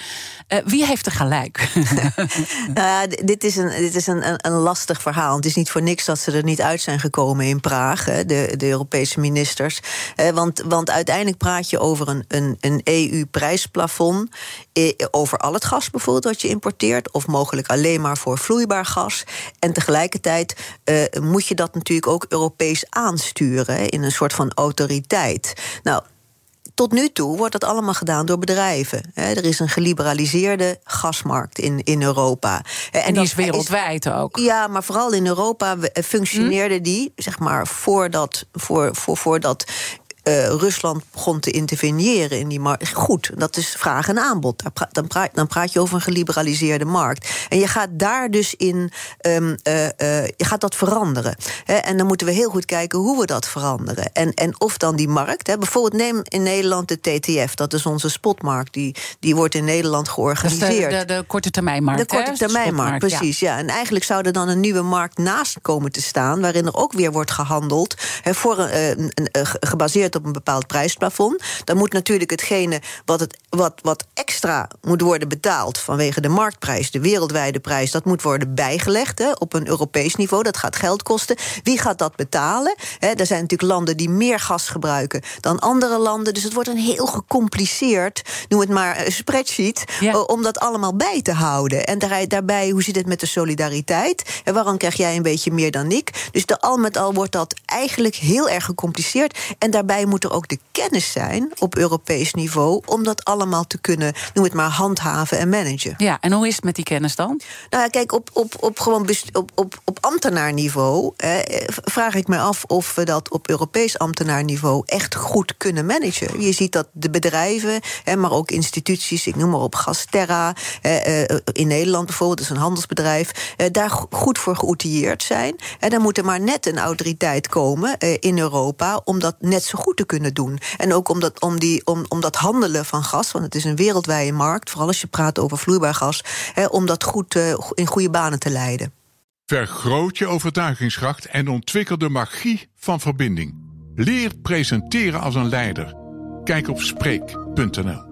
wie heeft er gelijk? nou, dit is, een, dit is een, een, een, lastig verhaal. Het is niet voor niks dat ze er niet uit zijn gekomen in Praag, de, de Europese ministers. want, want uiteindelijk praat je over een, een, een EU-prijsplafond. Over al het gas bijvoorbeeld wat je importeert, of mogelijk alleen maar voor vloeibaar gas. En tegelijkertijd uh, moet je dat natuurlijk ook Europees aansturen in een soort van autoriteit. Nou, tot nu toe wordt dat allemaal gedaan door bedrijven. Er is een geliberaliseerde gasmarkt in, in Europa. En, die is wereldwijd ook. Ja, maar vooral in Europa functioneerde hm? die, zeg maar, voordat, voor, voor, voordat uh, Rusland begon te interveneren in die markt. Goed, dat is vraag en aanbod. Dan praat, dan praat je over een geliberaliseerde markt. En je gaat daar dus in, um, uh, uh, je gaat dat veranderen. He, en dan moeten we heel goed kijken hoe we dat veranderen. En, en of dan die markt, he, bijvoorbeeld neem in Nederland de TTF, dat is onze spotmarkt, die, die wordt in Nederland georganiseerd. De, de, de, korte termijnmarkt. De korte termijnmarkt, precies. Ja. ja. En eigenlijk zou er dan een nieuwe markt naast komen te staan, waarin er ook weer wordt gehandeld, he, voor een, op een bepaald prijsplafond. Dan moet natuurlijk hetgene wat, het, wat, wat extra moet worden betaald vanwege de marktprijs, de wereldwijde prijs, dat moet worden bijgelegd hè, op een Europees niveau. Dat gaat geld kosten. Wie gaat dat betalen? Hè, er zijn natuurlijk landen die meer gas gebruiken dan andere landen. Dus het wordt een heel gecompliceerd, noem het maar, eh, spreadsheet, ja. om dat allemaal bij te houden. En daarbij, hoe zit het met de solidariteit? En waarom krijg jij een beetje meer dan ik? Dus de, al met al wordt dat eigenlijk heel erg gecompliceerd. En daarbij moet er ook de kennis zijn op Europees niveau om dat allemaal te kunnen, noem het maar, handhaven en managen. Ja, en hoe is het met die kennis dan? Nou ja, kijk, op, op, op, gewoon op, op, op ambtenaarniveau eh, vraag ik me af of we dat op Europees ambtenaarniveau echt goed kunnen managen. Je ziet dat de bedrijven, eh, maar ook instituties, ik noem maar op Gasterra, eh, in Nederland bijvoorbeeld, dat is een handelsbedrijf, eh, daar goed voor geoutilleerd zijn. En dan moet er maar net een autoriteit komen eh, in Europa om dat net zo goed te kunnen doen. En ook om dat, om die, om, om dat handelen van gas, want het is een wereldwijde markt, vooral als je praat over vloeibaar gas, hè, om dat goed uh, in goede banen te leiden. Vergroot je overtuigingskracht en ontwikkel de magie van verbinding. Leer presenteren als een leider. Kijk op Spreek.nl.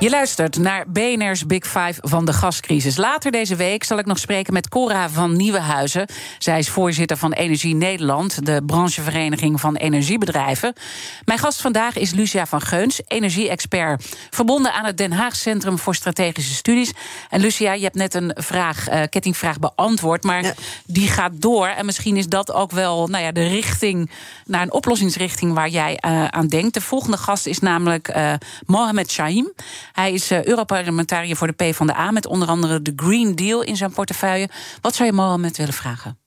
Je luistert naar BNR's Big Five van de gascrisis. Later deze week zal ik nog spreken met Cora van Nieuwenhuizen. Zij is voorzitter van Energie Nederland, de branchevereniging van energiebedrijven. Mijn gast vandaag is Lucia van Geuns, energie-expert, verbonden aan het Den Haag Centrum voor Strategische Studies. En Lucia, je hebt net een vraag, uh, kettingvraag beantwoord, maar die gaat door. En misschien is dat ook wel nou ja, de richting naar een oplossingsrichting waar jij uh, aan denkt. De volgende gast is namelijk uh, Mohamed Shaim. Hij is uh, Europarlementariër voor de PvdA... met onder andere de Green Deal in zijn portefeuille. Wat zou je Mohammed willen vragen?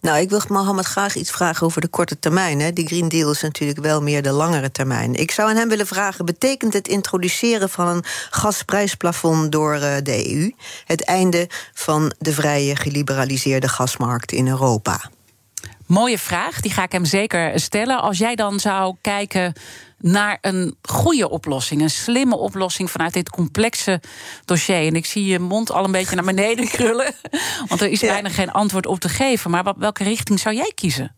Nou, ik wil Mohammed graag iets vragen over de korte termijn. Hè. Die Green Deal is natuurlijk wel meer de langere termijn. Ik zou aan hem willen vragen: betekent het introduceren van een gasprijsplafond door uh, de EU het einde van de vrije geliberaliseerde gasmarkt in Europa? Mooie vraag, die ga ik hem zeker stellen. Als jij dan zou kijken naar een goede oplossing, een slimme oplossing vanuit dit complexe dossier. En ik zie je mond al een beetje naar beneden krullen, want er is bijna geen antwoord op te geven. Maar welke richting zou jij kiezen?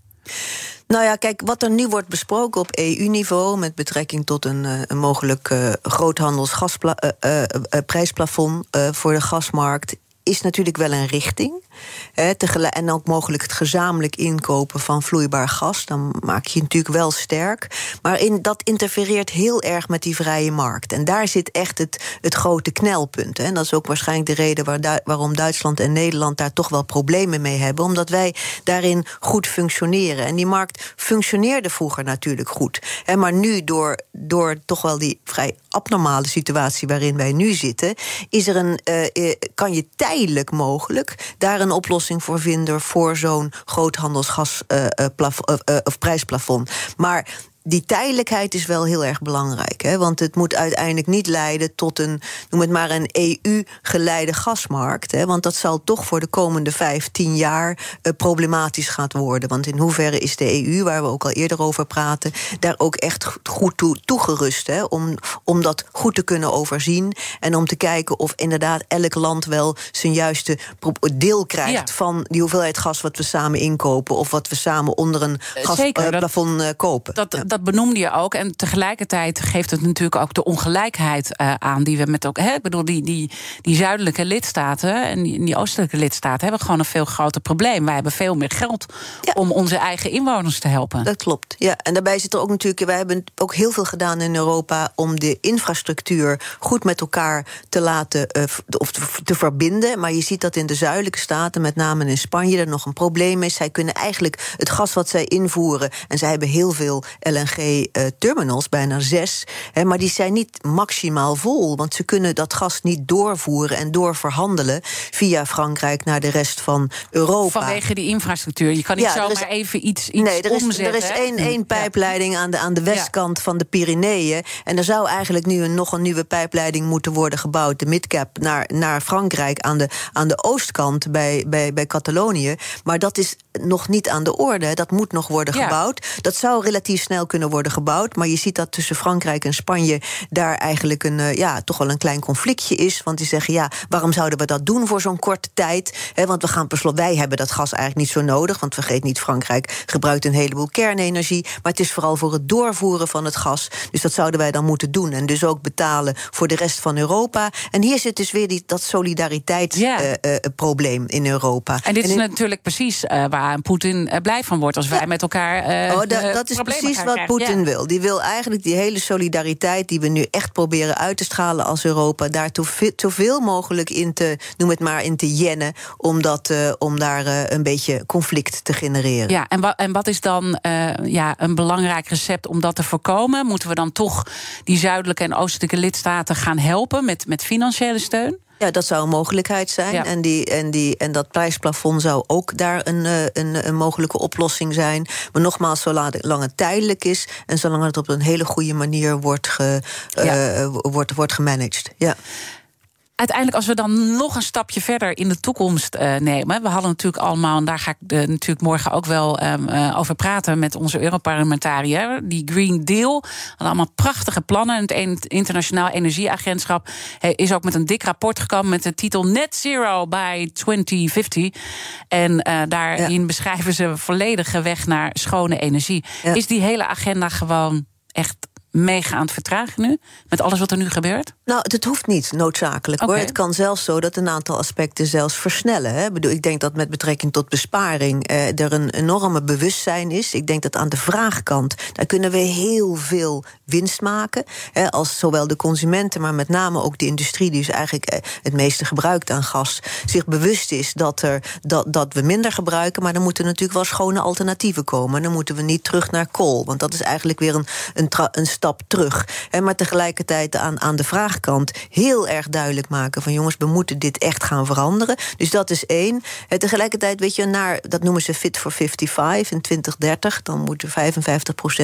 Nou ja, kijk, wat er nu wordt besproken op EU-niveau met betrekking tot een, eh, een mogelijk uh, groothandelsprijsplafond uh, voor de gasmarkt, is natuurlijk wel een richting en ook mogelijk het gezamenlijk inkopen van vloeibaar gas. Dan maak je natuurlijk wel sterk. Maar in, dat interfereert heel erg met die vrije markt. En daar zit echt het, het grote knelpunt. En dat is ook waarschijnlijk de reden waar, waarom Duitsland en Nederland daar toch wel problemen mee hebben. Omdat wij daarin goed functioneren. En die markt functioneerde vroeger natuurlijk goed. Maar nu, door, door toch wel die vrij abnormale situatie waarin wij nu zitten, is er een, uh, kan je tijdelijk mogelijk daar een oplossing voor vinden voor zo'n groothandelsgas uh, of prijsplafond. Maar die tijdelijkheid is wel heel erg belangrijk. Hè? Want het moet uiteindelijk niet leiden tot een, noem het maar, een EU-geleide gasmarkt. Hè? Want dat zal toch voor de komende vijf, tien jaar uh, problematisch gaan worden. Want in hoeverre is de EU, waar we ook al eerder over praten, daar ook echt goed toe, toegerust hè? Om, om dat goed te kunnen overzien. En om te kijken of inderdaad elk land wel zijn juiste deel krijgt van die hoeveelheid gas wat we samen inkopen. Of wat we samen onder een eh, gasplafond uh, kopen. Dat, dat benoemde je ook. En tegelijkertijd geeft het natuurlijk ook de ongelijkheid uh, aan die we met ook. Hè, ik bedoel, die, die, die zuidelijke lidstaten en die, die, oostelijke lidstaten hebben gewoon een veel groter probleem. Wij hebben veel meer geld om onze eigen inwoners te helpen. Dat klopt. Ja, en daarbij zit er ook natuurlijk. Wij hebben ook heel veel gedaan in Europa om de infrastructuur goed met elkaar te laten uh, of te verbinden. Maar je ziet dat in de zuidelijke staten, met name in Spanje, er nog een probleem is. Zij kunnen eigenlijk het gas wat zij invoeren, en zij hebben heel veel LNG-terminals, bijna zes. Hè, maar die zijn niet maximaal vol. Want ze kunnen dat gas niet doorvoeren en doorverhandelen via Frankrijk naar de rest van Europa. Vanwege die infrastructuur. Je kan niet ja, zomaar even iets, iets nee, er is, omzetten. Er is één, één pijpleiding aan de, aan de westkant van de Pyreneeën. En er zou eigenlijk nu een, nog een nieuwe pijpleiding moeten worden gebouwd. De midcap naar, naar Frankrijk aan de, aan de oostkant bij, bij, bij Catalonië. Maar dat is nog niet aan de orde. Dat moet nog worden gebouwd. Dat zou relatief snel kunnen worden gebouwd. Maar je ziet dat tussen Frankrijk en Spanje daar eigenlijk een, uh, ja, toch wel een klein conflictje is. Want die zeggen, ja, waarom zouden we dat doen voor zo'n korte tijd? He, want we gaan per wij hebben dat gas eigenlijk niet zo nodig. Want vergeet niet, Frankrijk gebruikt een heleboel kernenergie. Maar het is vooral voor het doorvoeren van het gas. Dus dat zouden wij dan moeten doen. En dus ook betalen voor de rest van Europa. En hier zit dus weer die, dat solidariteitsprobleem uh, uh, in Europa. En dit is natuurlijk precies waar Poetin blij van wordt als wij met elkaar. oh, da, dat is precies wat Poetin wil. Die wil eigenlijk die hele solidariteit die we nu echt proberen uit te stralen als Europa, daar zoveel mogelijk in te, noem het maar, in te jennen, om, dat, uh, om daar uh, een beetje conflict te genereren. Ja, en, wa en wat is dan uh, ja, een belangrijk recept om dat te voorkomen? Moeten we dan toch die zuidelijke en oostelijke lidstaten gaan helpen met, met financiële steun? Ja, dat zou een mogelijkheid zijn. En, die, en, die, en dat prijsplafond zou ook daar een, eh, een, een mogelijke oplossing zijn. Maar nogmaals, zolang het tijdelijk is en zolang het op een hele goede manier wordt, ge, uh, wordt, wordt gemanaged. Ja uiteindelijk, als we dan nog een stapje verder in de toekomst uh, nemen. We hadden natuurlijk allemaal, en daar ga ik de, natuurlijk morgen ook wel um, uh, over praten met onze Europarlementariër. Die Green Deal. Hadden allemaal prachtige plannen. Het Internationaal Energieagentschap is ook met een dik rapport gekomen met de titel Net Zero by 2050. En uh, daarin ja. beschrijven ze volledige weg naar schone energie. Ja. Is die hele agenda gewoon echt mega aan het vertragen nu? Met alles wat er nu gebeurt? Nou, het hoeft niet noodzakelijk okay. hoor. Het kan zelfs zo dat een aantal aspecten zelfs versnellen. Hè. Ik, bedoel, ik denk dat met betrekking tot besparing eh, er een enorme bewustzijn is. Ik denk dat aan de vraagkant, daar kunnen we heel veel winst maken. Hè, als zowel de consumenten, maar met name ook de industrie, die dus eigenlijk eh, het meeste gebruikt aan gas, zich bewust is dat, er, dat, dat we minder gebruiken. Maar dan moeten natuurlijk wel schone alternatieven komen. Dan moeten we niet terug naar kool. Want dat is eigenlijk weer een, een, een stap terug. Hè, maar tegelijkertijd aan, aan de vraagkant heel erg duidelijk maken van jongens, we moeten dit echt gaan veranderen. Dus dat is één. En tegelijkertijd, weet je, naar, dat noemen ze Fit for 55 in 2030. Dan moet er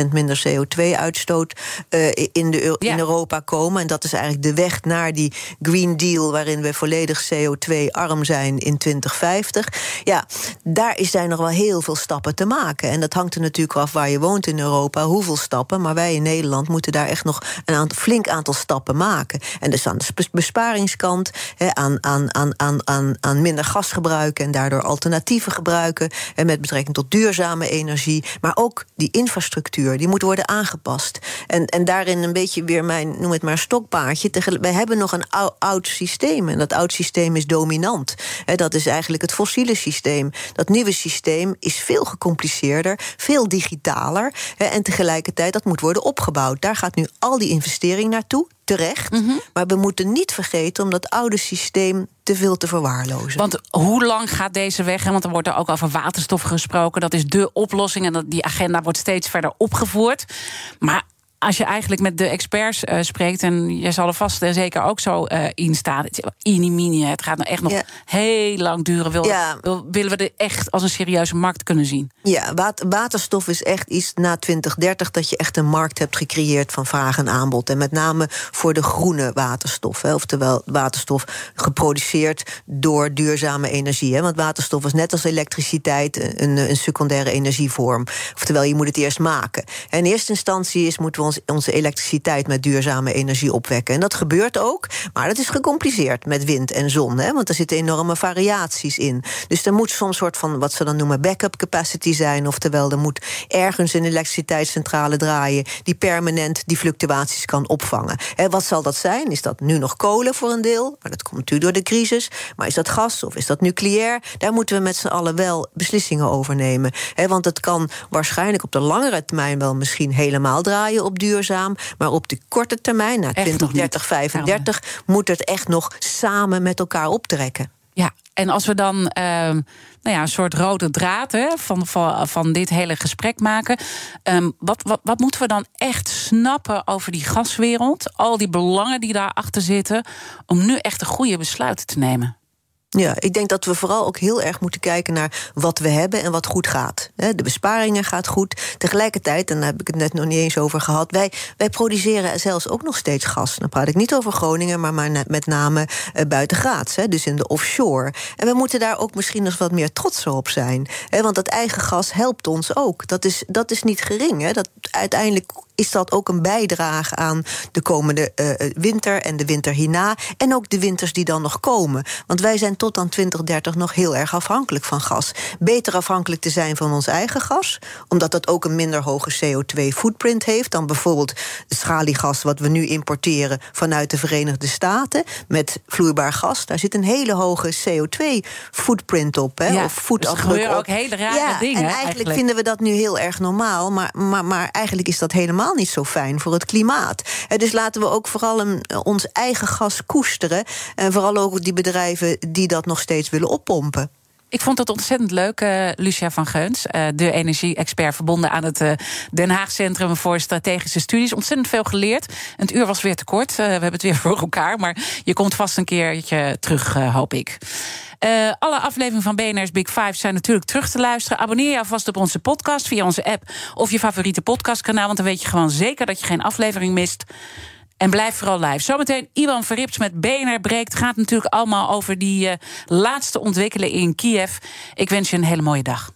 55% minder CO2-uitstoot uh, in, de, in Europa komen. En dat is eigenlijk de weg naar die Green Deal, waarin we volledig CO2-arm zijn in 2050. Ja, daar zijn nog wel heel veel stappen te maken. En dat hangt er natuurlijk af waar je woont in Europa, hoeveel stappen. Maar wij in Nederland Moeten daar echt nog een aantal, flink aantal stappen maken. En dus aan de besparingskant, aan, aan, aan, aan, aan, aan minder gas gebruiken en daardoor alternatieven gebruiken. En met betrekking tot duurzame energie. Maar ook die infrastructuur, die moet worden aangepast. En, en daarin een beetje weer mijn, noem het maar, stokpaardje. Wij hebben nog een oud, systeem. En dat oud systeem is dominant. dat is eigenlijk het fossiele systeem. Dat nieuwe systeem is veel gecompliceerder, veel digitaler. En tegelijkertijd, dat moet worden opgebouwd. Daar gaat nu al die investering naartoe terecht. Mhm. Maar we moeten niet vergeten om dat oude systeem te veel te verwaarlozen. Want hoe lang gaat deze weg? Want er wordt er ook over waterstof gesproken. Dat is de oplossing en die agenda wordt steeds verder opgevoerd. Maar als je eigenlijk met de experts uh, spreekt, en jij zal er vast en zeker ook zo uh, in staan. Inimini, het gaat nou echt nog heel lang duren. Wil, ja. wil, willen we er echt als een serieuze markt kunnen zien? Ja, waterstof is echt iets na 2030 dat je echt een markt hebt gecreëerd van vraag en aanbod. En met name voor de groene waterstof. Hè, oftewel waterstof geproduceerd door duurzame energie. Hè, want waterstof is net als elektriciteit een, een secundaire energievorm. Oftewel, je moet het eerst maken. En in eerste instantie is, moeten we onze elektriciteit met duurzame energie opwekken. En dat gebeurt ook, maar dat is gecompliceerd met wind en zon. Hè, want er zitten enorme variaties in. Dus er moet soms soort van wat ze dan noemen backup capacity zijn. Oftewel, er moet ergens een elektriciteitscentrale draaien die permanent die fluctuaties kan opvangen. En wat zal dat zijn? Is dat nu nog kolen voor een deel? Dat komt natuurlijk door de crisis. Maar is dat gas of is dat nucleair? Daar moeten we met z'n allen wel beslissingen over nemen. want het kan waarschijnlijk op de langere termijn wel misschien helemaal draaien op duurzaam. Maar op de korte termijn, na 20, 30, 35, moet het echt nog samen met elkaar optrekken. Ja, en als we dan uh, nou ja, een soort rode draad hè, van, van, van dit hele gesprek maken. Um, wat, wat, wat moeten we dan echt snappen over die gaswereld? Al die belangen die daarachter zitten. Om nu echt de goede besluiten te nemen? Ja, ik denk dat we vooral ook heel erg moeten kijken naar wat we hebben en wat goed gaat. De besparingen gaat goed. Tegelijkertijd, en daar heb ik het net nog niet eens over gehad, wij, wij produceren zelfs ook nog steeds gas. Dan praat ik niet over Groningen, maar, maar met name uh, buitengraads, dus in de offshore. En we moeten daar ook misschien nog wat meer trots op zijn. Want dat eigen gas helpt ons ook. Dat is, dat is niet gering. Dat uiteindelijk is dat ook een bijdrage aan de komende uh, winter en de winter hierna. En ook de winters die dan nog komen. Want wij zijn tot aan 2030 nog heel erg afhankelijk van gas. Beter afhankelijk te zijn van ons eigen gas, omdat dat ook een minder hoge CO2-footprint heeft dan bijvoorbeeld het schaliegas wat we nu importeren vanuit de Verenigde Staten met vloeibaar gas. Daar zit een hele hoge CO2-footprint op. Hè, ja, of voetafdruk. Dus er ook hele rare ja, dingen. En eigenlijk, eigenlijk, vinden we dat nu heel erg normaal, maar, maar, maar eigenlijk is dat helemaal niet zo fijn voor het klimaat. Dus laten we ook vooral een, ons eigen gas koesteren. En vooral ook die bedrijven die dat nog steeds willen oppompen. Ik vond het ontzettend leuk, uh, Lucia van Geuns, uh, de energie-expert verbonden aan het uh, Den Haag Centrum voor Strategische Studies. Ontzettend veel geleerd. Het uur was weer te kort. we hebben het weer voor elkaar, maar je komt vast een keertje terug, hoop ik. Alle afleveringen van BNR's Big Five zijn natuurlijk terug te luisteren. Abonneer je alvast op onze podcast via onze app of je favoriete podcastkanaal. Want dan weet je gewoon zeker dat je geen aflevering mist. En blijf vooral live. Zometeen Iwan Verrips met BNR Breekt. Gaat natuurlijk allemaal over die uh, laatste ontwikkelingen in Kiev. Ik wens je een hele mooie dag.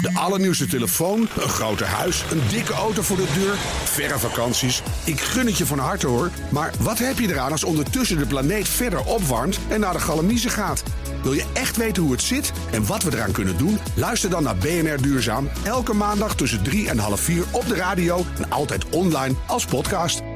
De allernieuwste telefoon, een grote huis, een dikke auto voor de deur, verre vakanties. Ik gun het je van harte hoor. Maar wat heb je eraan als ondertussen de planeet verder opwarmt en naar de galamiezen gaat? Wil je echt weten hoe het zit en wat we eraan kunnen doen? Luister dan naar BNR Duurzaam. Elke maandag tussen 3 en half 4 op de radio en altijd online als podcast.